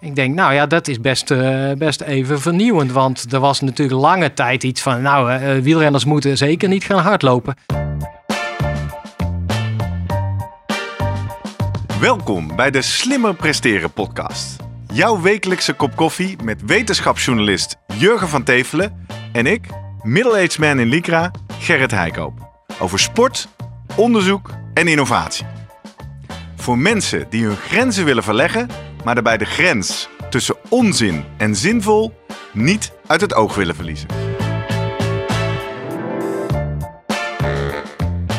Ik denk, nou ja, dat is best, uh, best even vernieuwend. Want er was natuurlijk lange tijd iets van, nou, uh, wielrenners moeten zeker niet gaan hardlopen. Welkom bij de Slimmer Presteren podcast. Jouw wekelijkse kop koffie met wetenschapsjournalist Jurgen van Tevelen en ik, middle-aged man in Lycra, Gerrit Heikoop. Over sport, onderzoek en innovatie. Voor mensen die hun grenzen willen verleggen, maar daarbij de grens tussen onzin en zinvol niet uit het oog willen verliezen.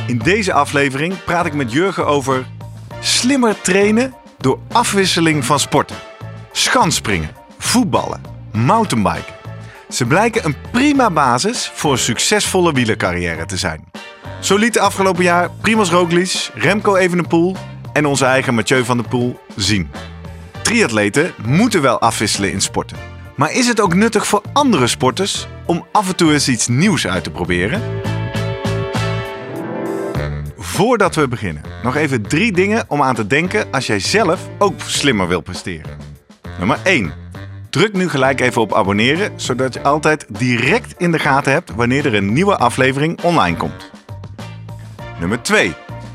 In deze aflevering praat ik met Jurgen over slimmer trainen door afwisseling van sporten. Schansspringen, voetballen, mountainbiken. Ze blijken een prima basis voor een succesvolle wielercarrière te zijn. Zo liet de afgelopen jaar Primoz Roglic, Remco Evenepoel en onze eigen Mathieu van der Poel zien. Triatleten moeten wel afwisselen in sporten. Maar is het ook nuttig voor andere sporters om af en toe eens iets nieuws uit te proberen? Voordat we beginnen, nog even drie dingen om aan te denken als jij zelf ook slimmer wil presteren. Nummer 1. Druk nu gelijk even op abonneren, zodat je altijd direct in de gaten hebt wanneer er een nieuwe aflevering online komt. Nummer 2.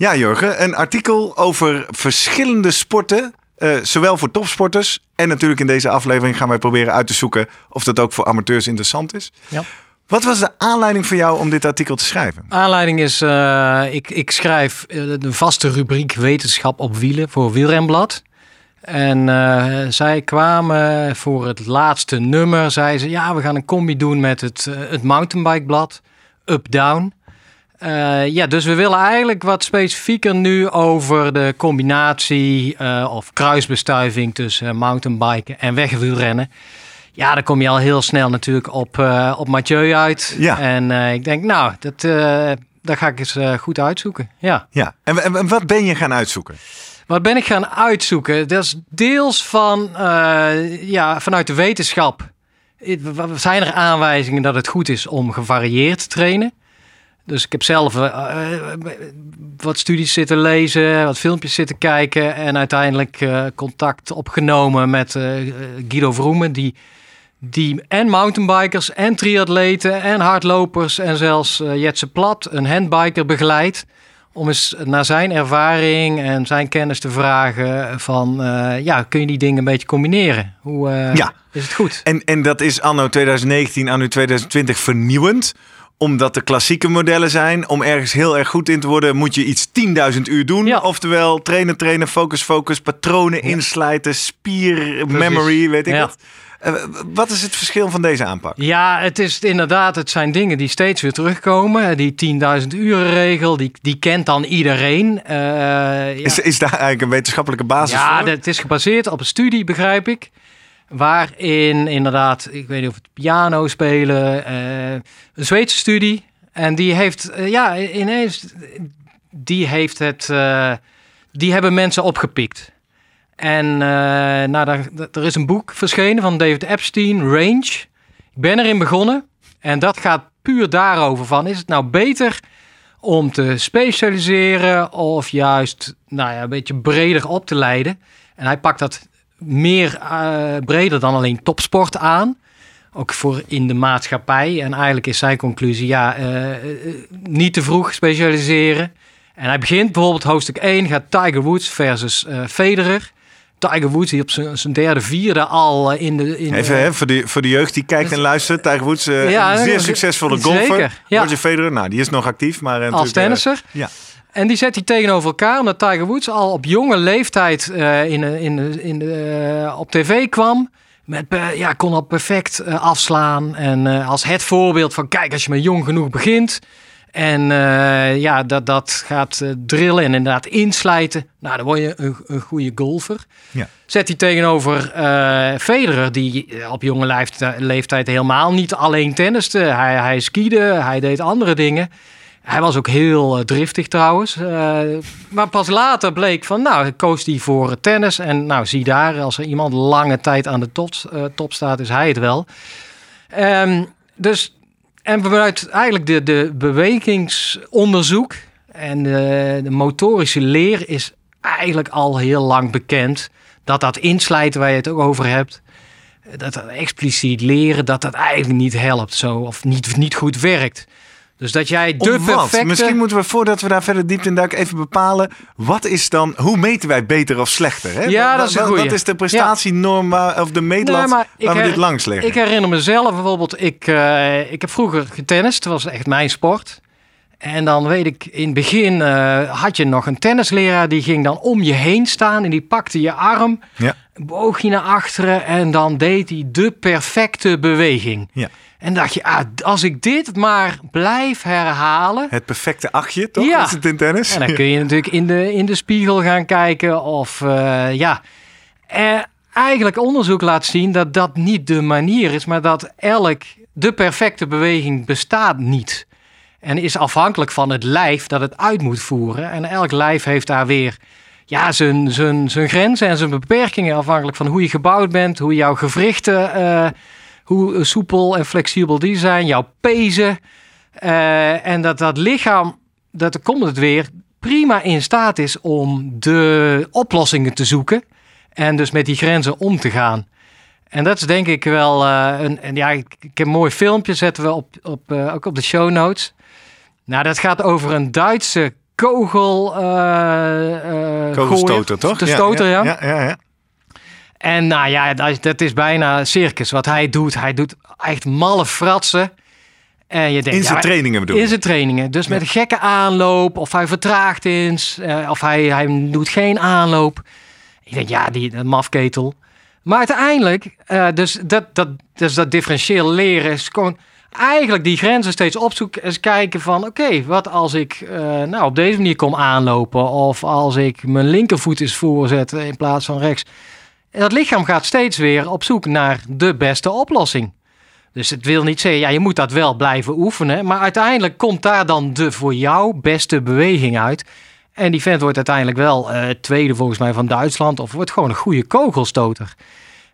Ja, Jurgen, een artikel over verschillende sporten. Uh, zowel voor topsporters en natuurlijk in deze aflevering gaan wij proberen uit te zoeken of dat ook voor amateurs interessant is. Ja. Wat was de aanleiding voor jou om dit artikel te schrijven? Aanleiding is, uh, ik, ik schrijf de vaste rubriek wetenschap op wielen voor Wielrenblad. En uh, zij kwamen voor het laatste nummer, zeiden ze, ja, we gaan een combi doen met het, het mountainbikeblad, Up Down. Uh, ja, dus we willen eigenlijk wat specifieker nu over de combinatie uh, of kruisbestuiving tussen mountainbiken en wegwielrennen. Ja, dan kom je al heel snel natuurlijk op, uh, op Mathieu uit. Ja. En ik denk, nou, dat, dat ga ik eens goed uitzoeken. Ja. ja. En, en, wat ben je gaan uitzoeken? Wat ben ik gaan uitzoeken? Dat is deels van, ja, vanuit de wetenschap. Zijn er aanwijzingen dat het goed is om gevarieerd te trainen? Dus ik heb zelf uh, wat studies zitten lezen, wat filmpjes zitten kijken en uiteindelijk uh, contact opgenomen met Guido Vroemen, die, die en mountainbikers en triatleten en hardlopers en zelfs Jetse Plat, een handbiker, begeleidt. Om eens naar zijn ervaring en zijn kennis te vragen van, ja, kun je die dingen een beetje combineren? Hoe ja. is het goed? En, en dat is anno 2019, anno 2020 vernieuwend omdat de klassieke modellen zijn. Om ergens heel erg goed in te worden, moet je iets 10.000 uur doen. Oftewel trainen, trainen, focus, focus, patronen inslijten, spier, memory, weet ik wat. Uh, wat is het verschil van deze aanpak? Ja, het is inderdaad, het zijn dingen die steeds weer terugkomen. Die 10.000 uren regel, die, die kent dan iedereen. Uh, ja. is, is daar eigenlijk een wetenschappelijke basis ja, voor? Ja, het is gebaseerd op een studie, begrijp ik. Waarin inderdaad, ik weet niet of het piano spelen, uh, een Zweedse studie. En die heeft, uh, ja, ineens, die heeft het, uh, die hebben mensen opgepikt. En nou, daar, er is een boek verschenen van David Epstein, Range. Ik ben erin begonnen. En dat gaat puur daarover van, is het nou beter om te specialiseren of juist nou ja, een beetje breder op te leiden? En hij pakt dat meer uh, breder dan alleen topsport aan. Ook voor in de maatschappij. En eigenlijk is zijn conclusie, ja, uh, niet te vroeg specialiseren. En hij begint bijvoorbeeld hoofdstuk 1, gaat Tiger Woods versus uh, Federer. Tiger Woods die op zijn derde, vierde al in de... In Even hè, voor, de, voor de jeugd die kijkt en luistert. Tiger Woods, ja, een zeer succesvolle golfer. Zeker, ja. Roger Federer, nou, die is nog actief. Maar, Als tennisser. ja. En die zet hij tegenover elkaar, omdat Tiger Woods al op jonge leeftijd uh, in, in, in, uh, op tv kwam. Met, uh, ja, kon al perfect afslaan. En als het voorbeeld van, kijk, als je maar jong genoeg begint. En ja, dat, dat gaat drillen en inderdaad inslijten. Nou, dan word je een, een goede golfer. Ja. Zet hij tegenover Federer, die op jonge leeftijd, leeftijd helemaal niet alleen tenniste. Hij, hij skiede, hij deed andere dingen. Hij was ook heel driftig trouwens. maar pas later bleek van, nou, koos hij voor tennis. En nou, zie daar, als er iemand lange tijd aan de top, top staat, is hij het wel. Um, dus en vanuit eigenlijk de, de bewegingsonderzoek en de, de, motorische leer is eigenlijk al heel lang bekend dat dat inslijten waar je het ook over hebt, dat dat expliciet leren, dat dat eigenlijk niet helpt zo of niet, niet goed werkt. Dus dat jij de Om wat? perfecte... Misschien moeten we voordat we daar verder diep in duiken even bepalen. Wat is dan, hoe meten wij beter of slechter? Hè? Ja, dat is een goeie. wat is de prestatienorm of de meetlat Nee, waar we dit langs leggen? Ik herinner mezelf bijvoorbeeld, ik, eh, ik heb vroeger getennist, dat was echt mijn sport. En dan weet ik, in het begin eh, had je nog een tennisleraar die ging dan om je heen staan en die pakte je arm, Ja. boog je naar achteren en dan deed hij de perfecte beweging. Ja. En dacht je, ah, als ik dit maar blijf herhalen, Het perfecte achtje, toch? Ja. Is het in tennis? en dan kun je natuurlijk in de, in de spiegel gaan kijken of eh, ja. Eh, eigenlijk onderzoek laat zien dat dat niet de manier is, maar dat elk, de perfecte beweging bestaat niet. En is afhankelijk van het lijf dat het uit moet voeren. En elk lijf heeft daar weer ja, zijn, zijn, zijn grenzen en zijn beperkingen. Afhankelijk van hoe je gebouwd bent, hoe jouw gewrichten, eh, hoe soepel en flexibel die zijn, jouw pezen. Eh, en dat dat lichaam, dat er komt het weer, prima in staat is om de oplossingen te zoeken. En dus met die grenzen om te gaan. En dat is denk ik wel eh, een. En ja, ik, heb een mooi filmpje, zetten we op, op, eh, ook op de show notes. Nou, dat gaat over een Duitse kogel. eh, Kogelstoter, gooier. toch? De stoter, ja. ja, ja, ja. En nou ja, dat is, dat is bijna circus wat hij doet. Hij doet echt malle fratsen. En je denkt, In zijn ja, trainingen bedoel je? in zijn trainingen. Dus met een gekke aanloop. Of hij vertraagt eens. eh, of hij, hij doet geen aanloop. Ik denk, ja, die mafketel. Maar uiteindelijk, eh, dus, dat, dat, dus dat differentieel leren is gewoon eigenlijk die grenzen steeds opzoeken. Eens kijken van, oké, wat als ik eh, nou, op deze manier kom aanlopen. Of als ik mijn linkervoet eens voorzet in plaats van rechts. En dat lichaam gaat steeds weer op zoek naar de beste oplossing. Dus het wil niet zeggen, ja, je moet dat wel blijven oefenen. Maar uiteindelijk komt daar dan de voor jou beste beweging uit. En die vent wordt uiteindelijk wel eh, tweede volgens mij van Duitsland. Of wordt gewoon een goede kogelstoter.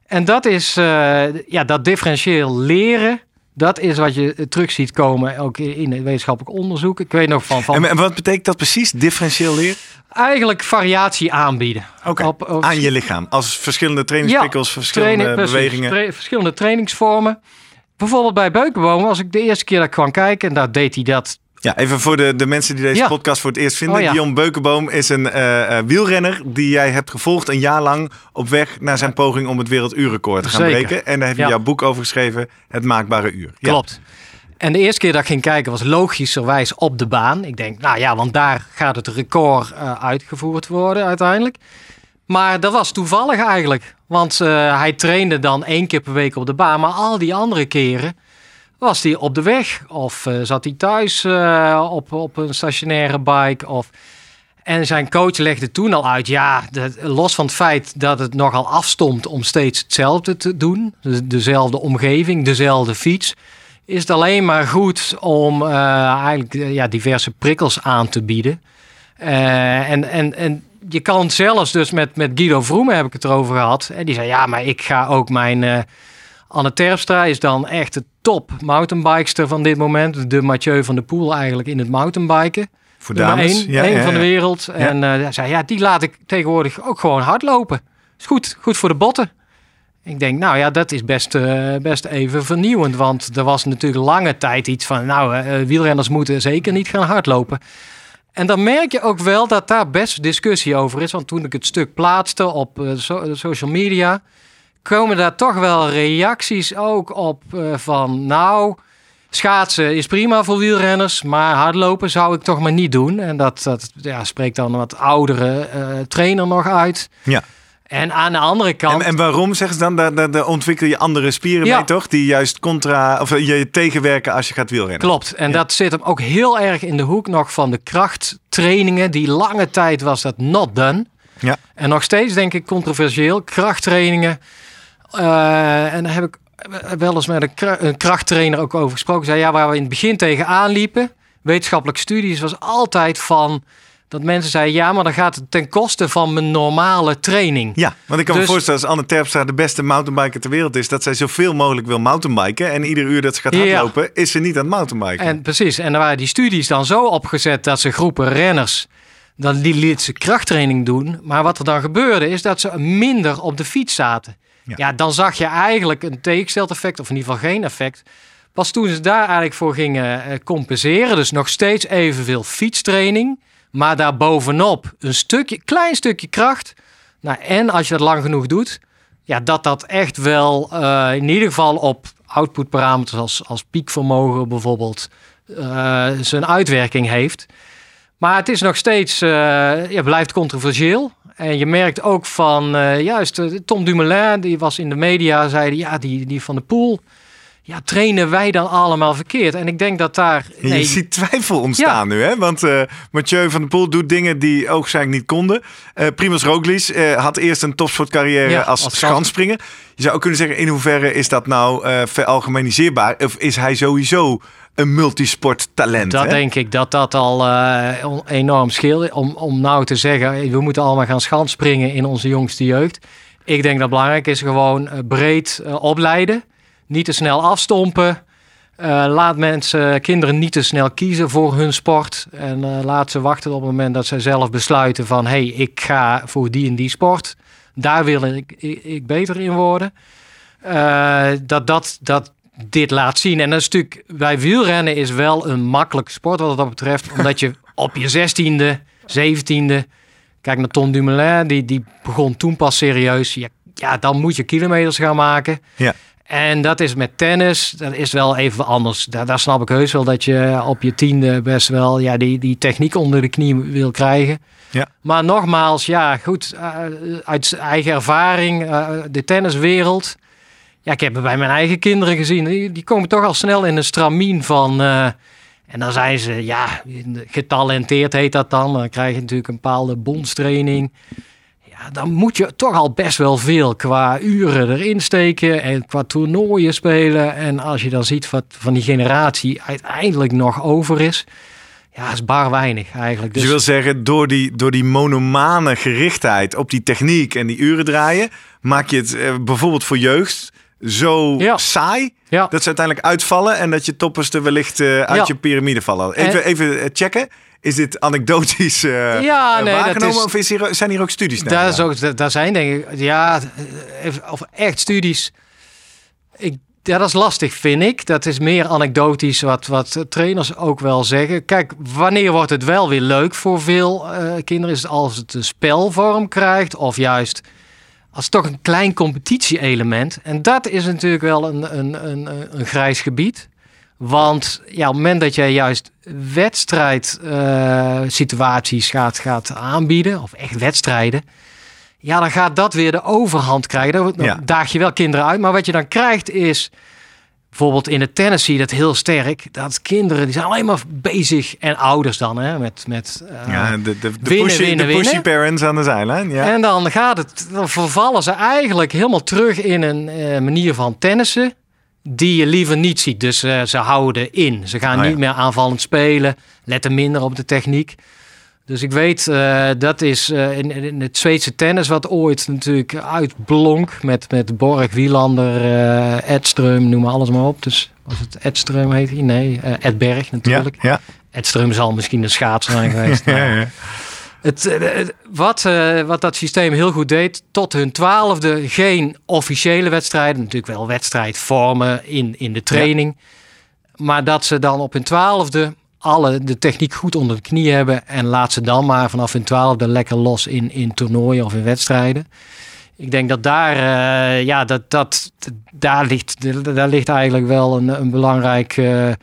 En dat is, eh, ja, dat differentieel leren. Dat is wat je terug ziet komen, ook in het wetenschappelijk onderzoek. Ik weet nog van, van En, wat betekent dat precies, differentieel leren? eigenlijk variatie aanbieden. Op- op- aan je lichaam. Als verschillende trainingsprikkels, verschillende Training- bewegingen. verschillende trainingsvormen. Bijvoorbeeld bij Beukenboom was ik de eerste keer dat ik kwam kijken. En daar deed hij dat. Ja, even voor de, de mensen die deze Ja. podcast voor het eerst vinden. Oh ja. Dion Beukenboom is een eh, eh, wielrenner die jij hebt gevolgd een jaar lang op weg naar zijn poging om het werelduurrecord te gaan Zeker. breken. En daar heb je jouw boek over geschreven, Het Maakbare Uur. Ja. Klopt. En de eerste keer dat ik ging kijken was logischerwijs op de baan. Ik denk, nou ja, want daar gaat het record eh, uitgevoerd worden uiteindelijk. Maar dat was toevallig eigenlijk. Want hij trainde dan één keer per week op de baan. Maar al die andere keren was hij op de weg. Of eh, zat hij thuis eh, op, op een stationaire bike. Of... En zijn coach legde toen al uit, ja, dat, los van het feit dat het nogal afstond om steeds hetzelfde te doen. Dus dezelfde omgeving, dezelfde fiets is het alleen maar goed om eh, eigenlijk ja, diverse prikkels aan te bieden. En, en, en je kan zelfs dus met, met Guido Vroemen heb ik het erover gehad. En die zei, ja, maar ik ga ook mijn... Anne Terpstra is dan echt de top mountainbikester van dit moment. De Mathieu van der Poel eigenlijk in het mountainbiken. Voor dames. één, ja, één ja, van de wereld. En eh, zei, ja, die laat ik tegenwoordig ook gewoon hardlopen. Is goed, goed voor de botten. Ik denk, nou ja, dat is best, eh, best even vernieuwend. Want er was natuurlijk lange tijd iets van, nou, eh, wielrenners moeten zeker niet gaan hardlopen. En dan merk je ook wel dat daar best discussie over is. Want toen ik het stuk plaatste op so- social media, komen daar toch wel reacties ook op eh, van, nou, schaatsen is prima voor wielrenners, maar hardlopen zou ik toch maar niet doen. En dat, dat ja, spreekt dan een wat oudere eh, trainer nog uit. Ja. En aan de andere kant... En, en waarom zeggen ze dan? Daar, daar, daar ontwikkel je andere spieren Ja. mee, toch? Die juist contra, of eh, je tegenwerken als je gaat wielrennen. Klopt. En dat zit hem ook heel erg in de hoek nog van de krachttrainingen. Die lange tijd was dat not done. Ja. En nog steeds denk ik controversieel. Krachttrainingen. Eh, en daar heb ik wel eens met een, kra- een krachttrainer ook over gesproken. Zei ja, waar we in het begin tegenaan liepen. Wetenschappelijke studies was altijd van dat mensen zeiden ja, maar dan gaat het ten koste van mijn normale training. Ja, want ik kan me Dus- voorstellen als Anne Terpstra de beste mountainbiker ter wereld is, dat zij zoveel mogelijk wil mountainbiken. En ieder uur dat ze gaat Ja. hardlopen, is ze niet aan het mountainbiken. En precies, en dan waren die studies dan zo opgezet dat ze groepen renners, dan die liet ze krachttraining doen. Maar wat er dan gebeurde is dat ze minder op de fiets zaten. Ja. Dan zag je eigenlijk een tegengesteld effect, of in ieder geval geen effect. Pas toen ze daar eigenlijk voor gingen eh, compenseren, dus nog steeds evenveel fietstraining, maar daarbovenop een stukje, klein stukje kracht. Nou, en als je dat lang genoeg doet, ja, dat dat echt wel eh, in ieder geval op outputparameters als, als piekvermogen bijvoorbeeld eh, zijn uitwerking heeft. Maar het is nog steeds, eh, ja, blijft controversieel. En je merkt ook van, eh, juist eh, Tom Dumoulin, die was in de media, zeiden ja, die, die van de Poel, ja, trainen wij dan allemaal verkeerd? En ik denk dat daar... En Je ziet twijfel ontstaan nu, hè? Want eh, Mathieu van der Poel doet dingen die oogschijnlijk niet konden. Roglic eh, had eerst een topsportcarrière Ja, als, als schanspringer. Je zou ook kunnen zeggen, in hoeverre is dat nou veralgemeniseerbaar? Of is hij sowieso een multisporttalent? Dat hè? denk ik dat dat al eh, enorm scheelt. Om, om nou te zeggen, hey, we moeten allemaal gaan schanspringen in onze jongste jeugd. Ik denk dat belangrijk is gewoon eh, breed eh, opleiden. Niet te snel afstompen. Eh, laat mensen, kinderen niet te snel kiezen voor hun sport. En eh, laat ze wachten op het moment dat zij zelf besluiten van... hé, hey, ik ga voor die en die sport. Daar wil ik, ik, ik beter in worden. Eh, dat, dat, dat dit laat zien. En dat is natuurlijk, bij wielrennen is wel een makkelijke sport wat dat betreft. Omdat je op je zestiende, zeventiende... Kijk naar Tom Dumoulin, die, die begon toen pas serieus. Ja, ja, dan moet je kilometers gaan maken. Ja. En dat is met tennis, dat is wel even anders. Daar, daar snap ik heus wel dat je op je tiende best wel ja, die, die techniek onder de knie wil krijgen. Ja. Maar nogmaals, ja, goed, uh, uit eigen ervaring, uh, de tenniswereld. Ja, ik heb het bij mijn eigen kinderen gezien. Die, die komen toch al snel in een stramien van. Uh, en dan zijn ze, ja, getalenteerd heet dat dan. Dan krijg je natuurlijk een bepaalde bondstraining. Ja, dan moet je toch al best wel veel qua uren erin steken en qua toernooien spelen. En als je dan ziet wat van die generatie uiteindelijk nog over is, ja, is bar weinig eigenlijk. Dus, je wil zeggen, door die, door die monomane gerichtheid op die techniek en die uren draaien, maak je het uh, bijvoorbeeld voor jeugd zo Ja. saai Ja. dat ze uiteindelijk uitvallen en dat je toppers er wellicht uh, uit Ja. je piramide vallen. Even, En- even eh, checken. Is dit anekdotisch uh, Ja, nee, dat waargenomen is- of is hier, zijn hier ook studies naar? Daar, gedaan? is ook, daar- zijn denk ik, ja, of echt studies. Ik, ja, dat is lastig, vind ik. Dat is meer anekdotisch wat, wat trainers ook wel zeggen. Kijk, wanneer wordt het wel weer leuk voor veel eh, kinderen? Is het als het een spelvorm krijgt of juist als toch een klein competitie-element. En dat is natuurlijk wel een, een, een, een grijs gebied. Want ja, op het moment dat jij juist wedstrijdsituaties gaat, gaat aanbieden, of echt wedstrijden, ja, dan gaat dat weer de overhand krijgen. Dan Ja. daag je wel kinderen uit. Maar wat je dan krijgt is, bijvoorbeeld in het tennis zie je dat heel sterk, dat kinderen, die zijn alleen maar bezig, en ouders dan, hè, met... met eh, ja, de, de, de, winnen, pushy, winnen, de pushy winnen. parents aan de zijlijn. Ja. En dan gaat het, dan vervallen ze eigenlijk helemaal terug in een eh, manier van tennissen die je liever niet ziet. Dus eh, ze houden in. Ze gaan Oh ja. niet meer aanvallend spelen, letten minder op de techniek. Dus ik weet, eh, dat is eh, in, in het Zweedse tennis wat ooit natuurlijk uitblonk met, met Borg, Wielander, eh Edström, noem maar alles maar op. Dus was het Edström heet hij? Nee, Edberg ja, natuurlijk. ja. Edström zal misschien een schaats zijn geweest. Ja, ja. het, wat, wat dat systeem heel goed deed, tot hun twaalfde geen officiële wedstrijden. Natuurlijk wel wedstrijdvormen in, in de training. Maar dat ze dan op hun twaalfde alle de techniek goed onder de knie hebben. En laat ze dan maar vanaf hun twaalfde lekker los in, in toernooien of in wedstrijden. Ik denk dat daar, eh, ja, dat, dat, daar, ligt, daar ligt eigenlijk wel een, een belangrijk eh, eh,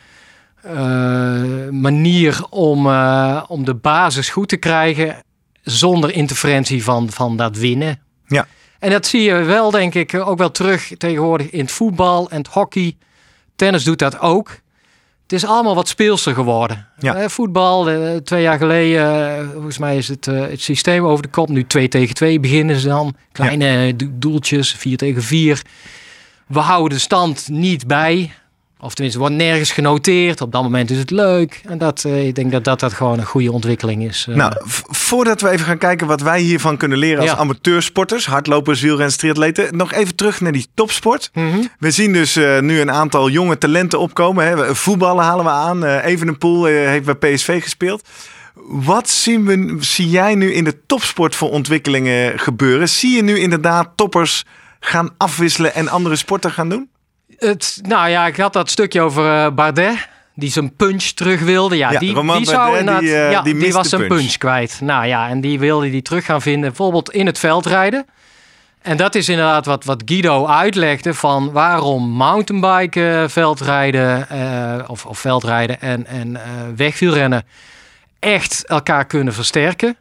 manier om, om de basis goed te krijgen zonder interferentie van, van dat winnen. Ja. En dat zie je wel, denk ik, ook wel terug tegenwoordig in het voetbal en het hockey. Tennis doet dat ook. Het is allemaal wat speelser geworden. Ja. Eh, voetbal, eh, twee jaar geleden, eh, volgens mij is het, het systeem over de kop. Nu 2 tegen 2 beginnen ze dan. Kleine do- doeltjes, 4 tegen 4. We houden de stand niet bij. Of tenminste, wordt nergens genoteerd. Op dat moment is het leuk. En dat, eh, ik denk dat, dat dat gewoon een goede ontwikkeling is. eh. Nou, voordat we even gaan kijken wat wij hiervan kunnen leren als Ja. amateursporters, hardlopers, wielrenners, triatleten, nog even terug naar die topsport. Mhm. We zien dus eh, nu een aantal jonge talenten opkomen. Hè. Voetballen halen we aan. Eh Evenepoel eh, heeft bij PSV gespeeld. Wat zien, we, zie jij nu in de topsport voor ontwikkelingen gebeuren? Zie je nu inderdaad toppers gaan afwisselen en andere sporten gaan doen? Het, nou ja, ik had dat stukje over eh, Bardet. Die zijn punch terug wilde. Ja, Ja, die, die zou Bardet, inderdaad... die, eh, ja, die die, was zijn punch. punch. kwijt. Nou ja, en die wilde die terug gaan vinden. Bijvoorbeeld in het veldrijden. En dat is inderdaad wat, wat Guido uitlegde van waarom mountainbiken, veldrijden eh, of, of veldrijden en, en wegwielrennen echt elkaar kunnen versterken.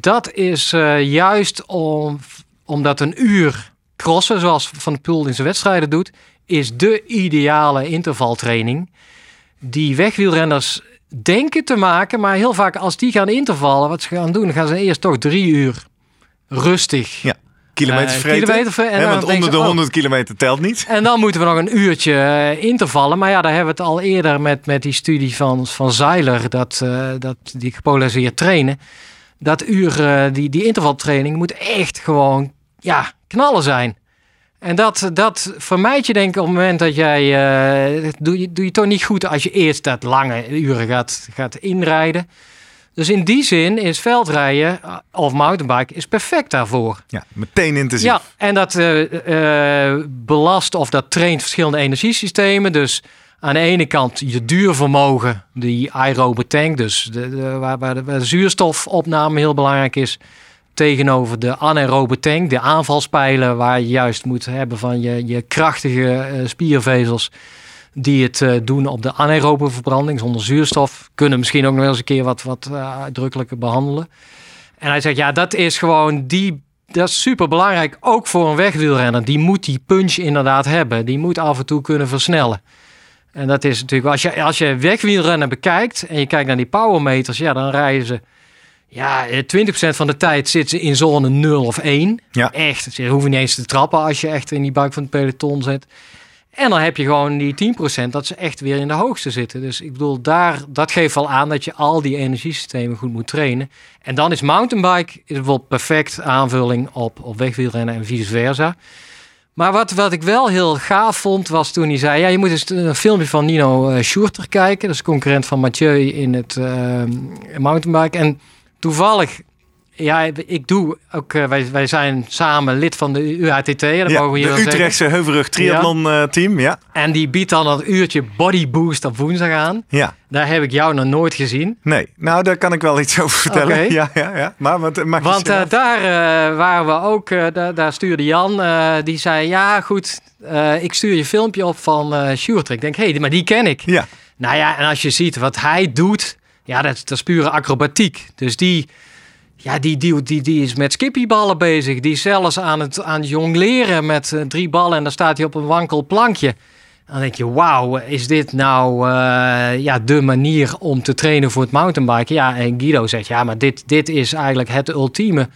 Dat is juist om, omdat een uur crossen, zoals Van de Poel in zijn wedstrijden doet, is de ideale intervaltraining. Die wegwielrenners denken te maken, maar heel vaak als die gaan intervallen, wat ze gaan doen, gaan ze eerst toch drie uur rustig. Ja. Kilometers Eh, vreten. kilometer want onder de oh. 100 kilometer telt niet. En dan moeten we nog een uurtje eh, intervallen. Maar ja, daar hebben we het al eerder met, met die studie van, van Zeiler, dat, eh, dat die gepolariseerd trainen. Dat uur, die, die intervaltraining moet echt gewoon ja, knallen zijn. En dat, dat vermijd je denk ik op het moment dat jij... eh, doe, je, doe je toch niet goed als je eerst dat lange uren gaat, gaat inrijden. Dus in die zin is veldrijden eh, of mountainbike is perfect daarvoor. Ja, meteen intensief. Ja, en dat eh, belast of dat traint verschillende energiesystemen. Dus aan de ene kant je duurvermogen, die aerobe tank, dus de, de- waar, waar, de, waar de zuurstofopname heel belangrijk is. Tegenover de anaerobe tank, de aanvalspijlen, waar je juist moet hebben van je, je krachtige eh, spiervezels. Die het eh, doen op de anaerobe verbranding zonder zuurstof. Kunnen misschien ook nog eens een keer wat, wat eh, uitdrukkelijker behandelen. En hij zegt, ja, dat is gewoon die. Dat is super belangrijk, ook voor een wegwielrenner. Die moet die punch inderdaad hebben. Die moet af en toe kunnen versnellen. En dat is natuurlijk, als je, als je wegwielrennen bekijkt en je kijkt naar die powermeters, ja, dan rijden ze. Ja, eh, 20% van de tijd zitten ze in zone 0 of 1. Ja. Echt. Ze hoeven niet eens te trappen als je echt in die buik van het peloton zit. En dan heb je gewoon die 10% dat ze echt weer in de hoogste zitten. Dus ik bedoel, daar, dat geeft wel aan dat je al die energiesystemen goed moet trainen. En dan is mountainbike is bijvoorbeeld perfect aanvulling op, op wegwielrennen en vice versa. Maar wat, wat ik wel heel gaaf vond, was toen hij zei... ja, je moet eens een filmpje van Nino eh Schurter kijken. Dat is concurrent van Mathieu in het eh, mountainbike. En toevallig, ja, ik doe ook... eh, wij, wij zijn samen lid van de UATT. Dat Ja, mogen we hier de. Utrechtse Heuvelrug Triathlon eh, team. Ja. En die biedt dan dat uurtje Body Boost op woensdag aan. ja. Daar heb ik jou nog nooit gezien. Nee, nou daar kan ik wel iets over vertellen. Ja, ja, ja. Maar wat maak je Want eh, daar waren we ook, daar, daar stuurde Jan, die zei: Ja, goed, ik stuur je filmpje op van Sjoerd. Ik denk: Hé, hey, maar die ken ik. Ja, Nou ja, en als je ziet wat hij doet, ja, dat, dat is pure acrobatiek. Dus die, ja, die, die, die, die is met skippyballen bezig. Die is zelfs aan het, aan het jongleren met eh, drie ballen en dan staat hij op een wankel plankje. Dan denk je, wauw, is dit nou eh, ja, de manier om te trainen voor het mountainbiken? Ja, en Guido zegt, ja, maar dit, dit is eigenlijk het ultieme.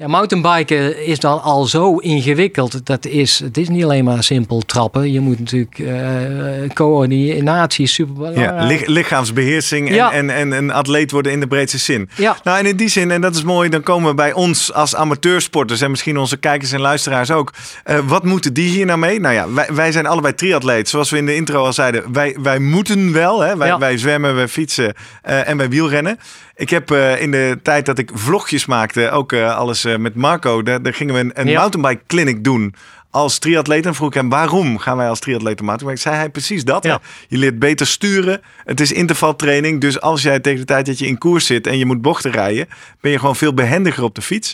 Ja, mountainbiken is dan al zo ingewikkeld. Dat is, het is niet alleen maar simpel trappen. Je moet natuurlijk eh coördinatie is super ja. Lich- lichaamsbeheersing en, Ja. en, en een atleet worden in de breedste zin. Ja. Nou, en in die zin, en dat is mooi, dan komen we bij ons als amateursporters en misschien onze kijkers en luisteraars ook. Eh, wat moeten die hier nou mee? Nou ja, wij, wij zijn allebei triatleet. Zoals we in de intro al zeiden, wij, wij moeten wel. Hè? Wij, Ja. wij zwemmen, wij fietsen eh, en wij wielrennen. Ik heb in de tijd dat ik vlogjes maakte, ook alles met Marco, daar, daar gingen we een, een Ja. mountainbike clinic doen. Als triatleet en vroeg ik hem waarom gaan wij als triatleet mountainbike? Zei hij precies dat. Ja. Je leert beter sturen. Het is intervaltraining. Dus als jij tegen de tijd dat je in koers zit en je moet bochten rijden, ben je gewoon veel behendiger op de fiets.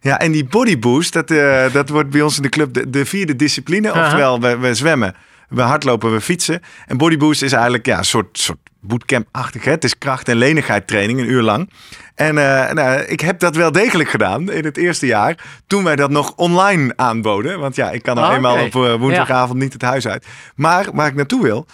Ja, en die body boost, dat, eh, dat wordt bij ons in de club de, de vierde discipline. Oftewel, we, we zwemmen, We hardlopen, we fietsen. En Bodyboost is eigenlijk ja, een soort, soort bootcamp-achtig. Het is kracht- en lenigheid training, een uur lang. En eh, nou, ik heb dat wel degelijk gedaan in het eerste jaar. Toen wij dat nog online aanboden. Want ja, ik kan nou Ah, eenmaal op eh, woensdagavond niet het huis uit. Maar waar ik naartoe wil.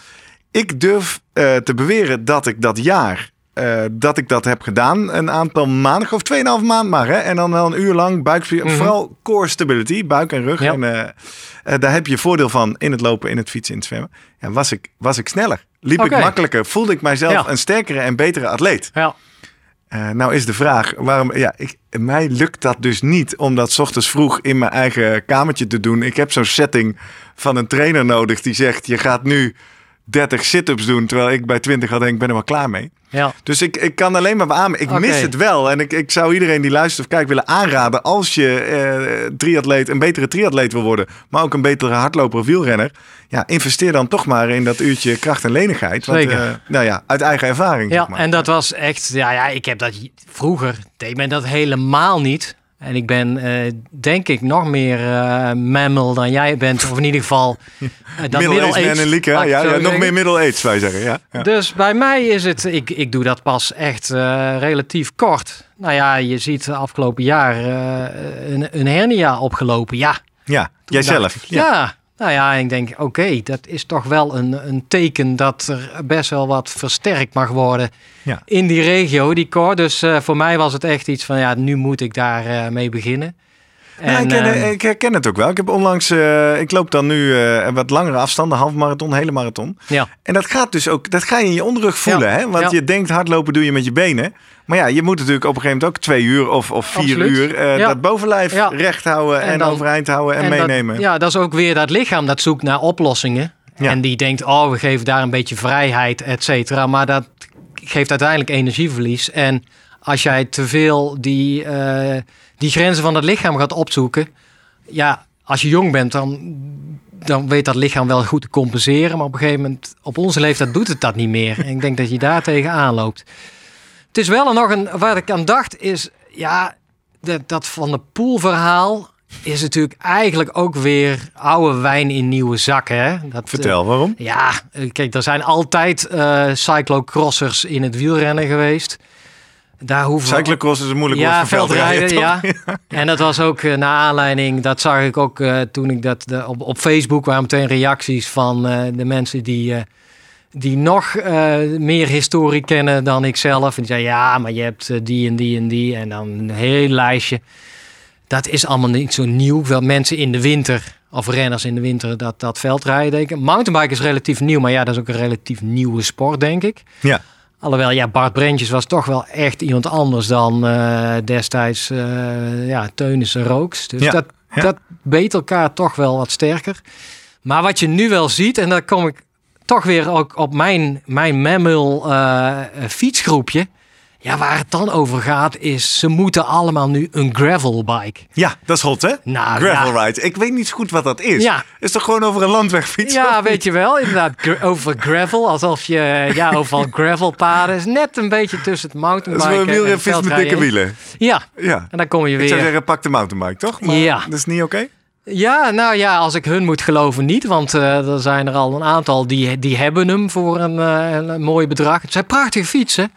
Ik durf eh, te beweren dat ik dat jaar eh, dat ik dat heb gedaan. Een aantal maanden, of 2,5 maand maar. Hè? En dan wel een uur lang buikspier. Mhm. Vooral core stability, buik en rug. Ja. En, eh, eh, daar heb je voordeel van in het lopen, in het fietsen, in het zwemmen. Ja, was, ik, was ik sneller. Liep ik makkelijker. Voelde ik mijzelf Ja. een sterkere en betere atleet. Ja. Nou is de vraag, waarom, ja, ik, mij lukt dat dus niet om dat 's ochtends vroeg in mijn eigen kamertje te doen. Ik heb zo'n setting van een trainer nodig die zegt, je gaat nu 30 sit-ups doen, terwijl ik bij 20 had denk ik ben er wel klaar mee. Ja. Dus ik, ik kan alleen maar beamen. Ik mis het wel. En ik, ik zou iedereen die luistert of kijkt willen aanraden. Als je eh, triatleet, een betere triatleet wil worden. Maar ook een betere hardloper of wielrenner. Ja, investeer dan toch maar in dat uurtje kracht en lenigheid. Want, Zeker. eh, nou ja, uit eigen ervaring. Ja, zeg maar. en dat was echt, ja, ja, ik heb dat vroeger deed men dat helemaal niet. En ik ben, eh, denk ik, nog meer eh mammal dan jij bent. Of in ieder geval uh, dat Middle-aged middle-aged, en Lieke. laat Ja, ja, nog meer middle-aged, zou je zeggen. Ja, ja. Dus bij mij is het, ik, ik doe dat pas echt eh, relatief kort. Nou ja, je ziet afgelopen jaar eh, een, een hernia opgelopen. Ja, ja. Jijzelf. Ja. Nou ja, ik denk, oké, dat is toch wel een, een teken dat er best wel wat versterkt mag worden Ja. in die regio, die core. Dus eh, voor mij was het echt iets van, ja, nu moet ik daar eh, mee beginnen. Nou, ik, ken- eh, ik herken het ook wel. Ik heb onlangs, eh, ik loop dan nu een wat langere afstanden, half marathon, hele marathon. ja, En dat gaat dus ook, dat ga je in je onderrug voelen, Ja, hè? Want ja. je denkt hardlopen doe je met je benen. Maar ja, je moet natuurlijk op een gegeven moment ook twee uur of, of vier Absoluut. uur eh, Ja. dat bovenlijf recht houden en, En dan- overeind houden en, meenemen. ja, dat is ook weer dat lichaam dat zoekt naar oplossingen. En die denkt, oh, we geven daar een beetje vrijheid, et cetera. Maar dat geeft uiteindelijk energieverlies. En als jij te veel die, eh, die grenzen van het lichaam gaat opzoeken... Ja, als je jong bent, dan, dan weet dat lichaam wel goed te compenseren. Maar op een gegeven moment, op onze leeftijd, doet het dat niet meer. En ik denk dat je daar tegenaan loopt. Het is wel nog een, waar ik aan dacht, is ja, dat, dat van de poolverhaal is natuurlijk eigenlijk ook weer oude wijn in nieuwe zakken. Hè? Dat, Vertel, waarom? eh, ja, eh, kijk, er zijn altijd eh cyclocrossers in het wielrennen geweest. Daar hoeven Cyclocross is een moeilijk ja, woord voor veldrijden, veldrijden, ja. En dat was ook eh, naar aanleiding, dat zag ik ook eh, toen ik dat de, op, op Facebook waren meteen reacties van eh, de mensen die, die nog meer historie kennen dan ik zelf. En die zeiden ja, maar je hebt die en die en die en dan een heel lijstje. Dat is allemaal niet zo nieuw. Wel mensen in de winter of renners in de winter dat, dat veldrijden denken. Mountainbike is relatief nieuw, maar ja, dat is ook een relatief nieuwe sport, denk ik. Ja. Alhoewel, ja, Bart Brentjes was toch wel echt iemand anders dan eh, destijds eh ja, Teunissen Rooks. Dus Ja, dat, ja. dat beet elkaar toch wel wat sterker. Maar wat je nu wel ziet, en daar kom ik toch weer ook op mijn, mijn mammal eh, fietsgroepje. Ja, waar het dan over gaat is, ze moeten allemaal nu een gravelbike. Ja, dat is hot, hè? Nou, Gravel ja. ride. Ik weet niet zo goed wat dat is. Ja. Is toch gewoon over een landweg fietsen? Ja, weet je wel, inderdaad, gra- over gravel. Alsof je, ja, overal gravelpaden is net een beetje tussen het Dat is mountainbiken een en wielrenfiets met dikke wielen. Ja, Ja. en dan kom je Ik zou weer. zeggen, pak de mountainbike, toch? Maar Ja. Dat is niet oké? Ja, nou ja, als ik hun moet geloven niet. Want eh, er zijn er al een aantal die, die hebben hem voor een, eh, een mooi bedrag. Het zijn prachtige fietsen.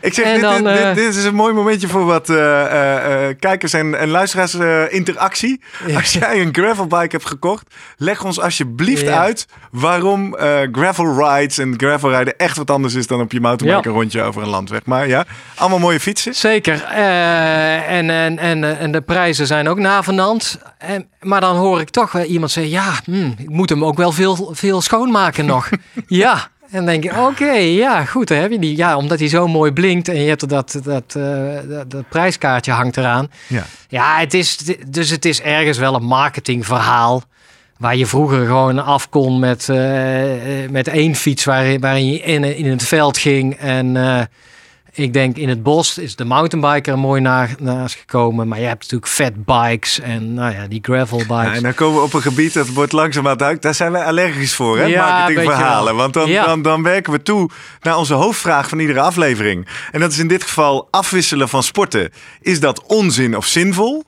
Ik zeg, dit, dan, dit, dit- eh, dit is een mooi momentje voor wat eh, eh, kijkers en, en luisteraars interactie. Ja. Als jij een gravelbike hebt gekocht, leg ons alsjeblieft Ja. uit waarom gravel rides en gravelrijden echt wat anders is dan op je mountainbike Ja. een rondje over een landweg. Maar ja, allemaal mooie fietsen. Zeker. En, en, en, en de prijzen zijn ook navenant. En, maar dan hoor ik toch wel iemand zeggen... ja, hm, ik moet hem ook wel veel, veel schoonmaken nog. ja. En dan denk je, oké, ja, goed, dan heb je die. Ja, omdat hij zo mooi blinkt en je hebt er dat, dat, eh, dat, dat prijskaartje hangt eraan. Ja. Ja, het is, dus het is ergens wel een marketingverhaal. Waar je vroeger gewoon af kon met, eh, eh, met één fiets waarin, waarin je in, in het veld ging. En ik denk in het bos is de mountainbiker er mooi na, naast gekomen. Maar je hebt natuurlijk fatbikes en nou ja, die gravelbikes. Ja, en dan komen we op een gebied dat wordt langzaam duik. Daar zijn wij allergisch voor, hè? Ja, Marketingverhalen. Want dan, Ja. dan, dan werken we toe naar onze hoofdvraag van iedere aflevering. En dat is in dit geval afwisselen van sporten. Is dat onzin of zinvol?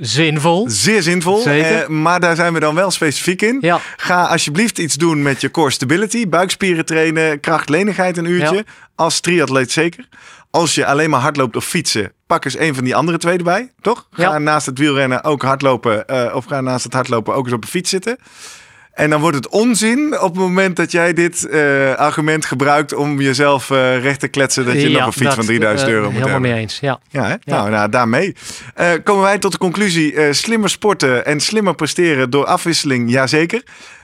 Zinvol. Zeer zinvol, Zeker. eh, maar daar zijn we dan wel specifiek in. Ja. Ga alsjeblieft iets doen met je core stability, buikspieren trainen, krachtlenigheid een uurtje. Ja. Als triatleet zeker. Als je alleen maar hardloopt of fietsen, pak eens een van die andere twee erbij, toch? Ga Ja. naast het wielrennen ook hardlopen, eh, of ga naast het hardlopen ook eens op een fiets zitten. En dan wordt het onzin op het moment dat jij dit eh, argument gebruikt om jezelf eh, recht te kletsen dat je Ja, nog een fiets dat, van 3000 eh, euro moet Helemaal hebben. mee eens, ja. Ja, hè? Nou, nou, daarmee komen wij tot de conclusie: slimmer sporten en slimmer presteren door afwisseling, jazeker.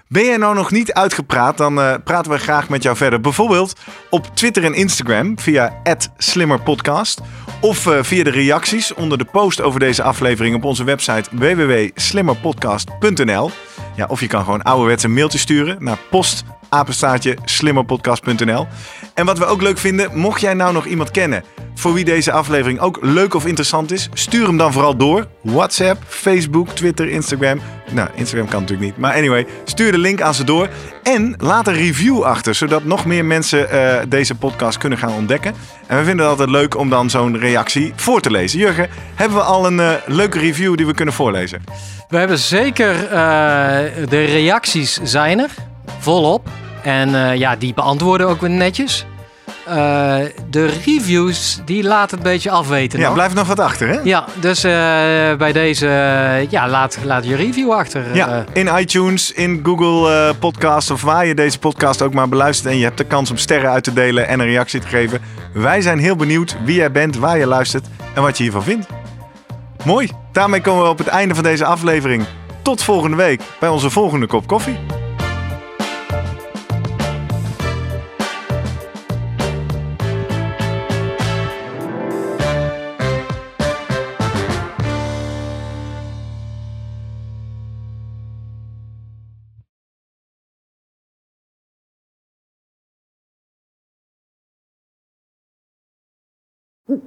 Ben jij nou nog niet uitgepraat, dan praten we graag met jou verder. Bijvoorbeeld op Twitter en Instagram via @slimmerpodcast of via de reacties onder de post over deze aflevering op onze website www.slimmerpodcast.nl. Ja, of je kan gewoon ouderwets een mailtje sturen naar post apenstaartje slimmerpodcast.nl. En wat we ook leuk vinden, mocht jij nou nog iemand kennen voor wie deze aflevering ook leuk of interessant is, stuur hem dan vooral door. WhatsApp, Facebook, Twitter, Instagram. Nou, Instagram kan natuurlijk niet. Maar anyway, stuur de link aan ze door. En laat een review achter, zodat nog meer mensen eh, deze podcast kunnen gaan ontdekken. En we vinden het altijd leuk om dan zo'n reactie voor te lezen. Jurgen, hebben we al een eh, leuke review die we kunnen voorlezen? We hebben zeker eh, de reacties zijn er volop. En eh, ja, die beantwoorden ook weer netjes. Eh, de reviews, die laten het een beetje afweten. Ja, nog. blijft nog wat achter, hè? Ja, dus eh, bij deze, ja, laat, laat je review achter. Ja, in iTunes, in Google Podcast of waar je deze podcast ook maar beluistert. En je hebt de kans om sterren uit te delen en een reactie te geven. Wij zijn heel benieuwd wie jij bent, waar je luistert en wat je hiervan vindt. Mooi, daarmee komen we op het einde van deze aflevering. Tot volgende week bij onze volgende kop koffie.